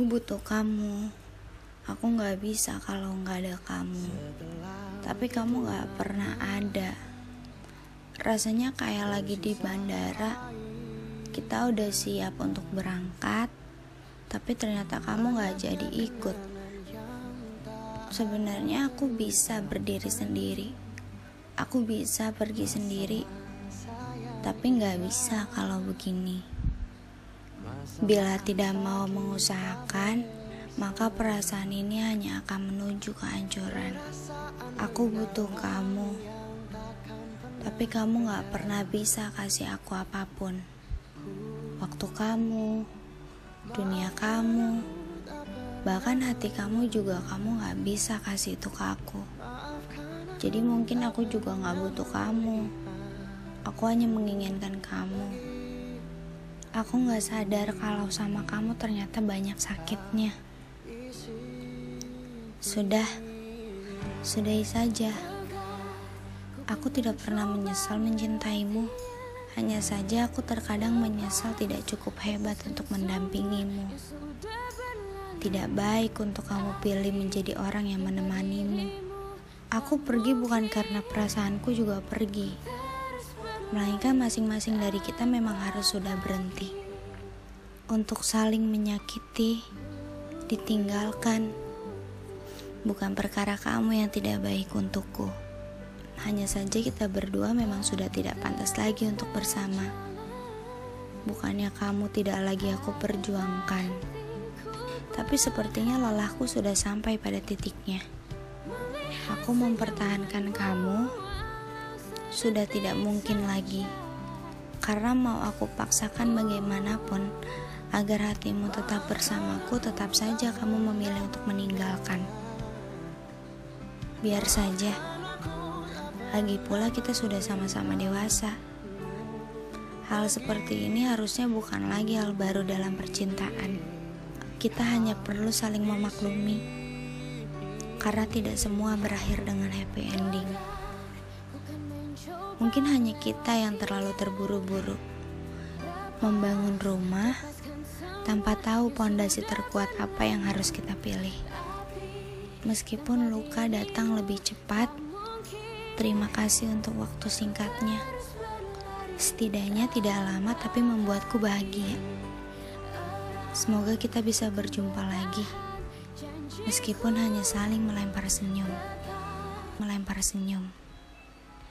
Aku butuh kamu. Aku nggak bisa kalau nggak ada kamu. Tapi kamu nggak pernah ada. Rasanya kayak lagi di bandara. Kita udah siap untuk berangkat, tapi ternyata kamu nggak jadi ikut. Sebenarnya aku bisa berdiri sendiri. Aku bisa pergi sendiri, tapi nggak bisa kalau begini. Bila tidak mau mengusahakan, maka perasaan ini hanya akan menuju kehancuran. Aku butuh kamu, tapi kamu gak pernah bisa kasih aku apa pun. Waktu kamu, dunia kamu, bahkan hati kamu juga kamu gak bisa kasih itu ke aku. Jadi mungkin aku juga gak butuh kamu. Aku hanya menginginkan kamu. Aku gak sadar kalau sama kamu ternyata banyak sakitnya. Sudah, sudahi saja. Aku tidak pernah menyesal mencintaimu. Hanya saja aku terkadang menyesal tidak cukup hebat untuk mendampingimu. Tidak baik untuk kamu pilih menjadi orang yang menemanimu. Aku pergi bukan karena perasaanku juga pergi melainkan masing-masing dari kita memang harus sudah berhenti untuk saling menyakiti, ditinggalkan. Bukan perkara kamu yang tidak baik untukku. Hanya saja kita berdua memang sudah tidak pantas lagi untuk bersama. Bukannya kamu tidak lagi aku perjuangkan. Tapi sepertinya lelahku sudah sampai pada titiknya. Aku mempertahankan kamu sudah tidak mungkin lagi. Karena mau aku paksakan bagaimanapun agar hatimu tetap bersamaku, tetap saja kamu memilih untuk meninggalkan. Biar saja. Lagi pula kita sudah sama-sama dewasa. Hal seperti ini harusnya bukan lagi hal baru dalam percintaan. Kita hanya perlu saling memaklumi. Karena tidak semua berakhir dengan happy ending. Mungkin hanya kita yang terlalu terburu-buru membangun rumah tanpa tahu pondasi terkuat apa yang harus kita pilih. Meskipun luka datang lebih cepat, terima kasih untuk waktu singkatnya. Setidaknya tidak lama tapi membuatku bahagia. Semoga kita bisa berjumpa lagi. Meskipun hanya saling melempar senyum. Melempar senyum.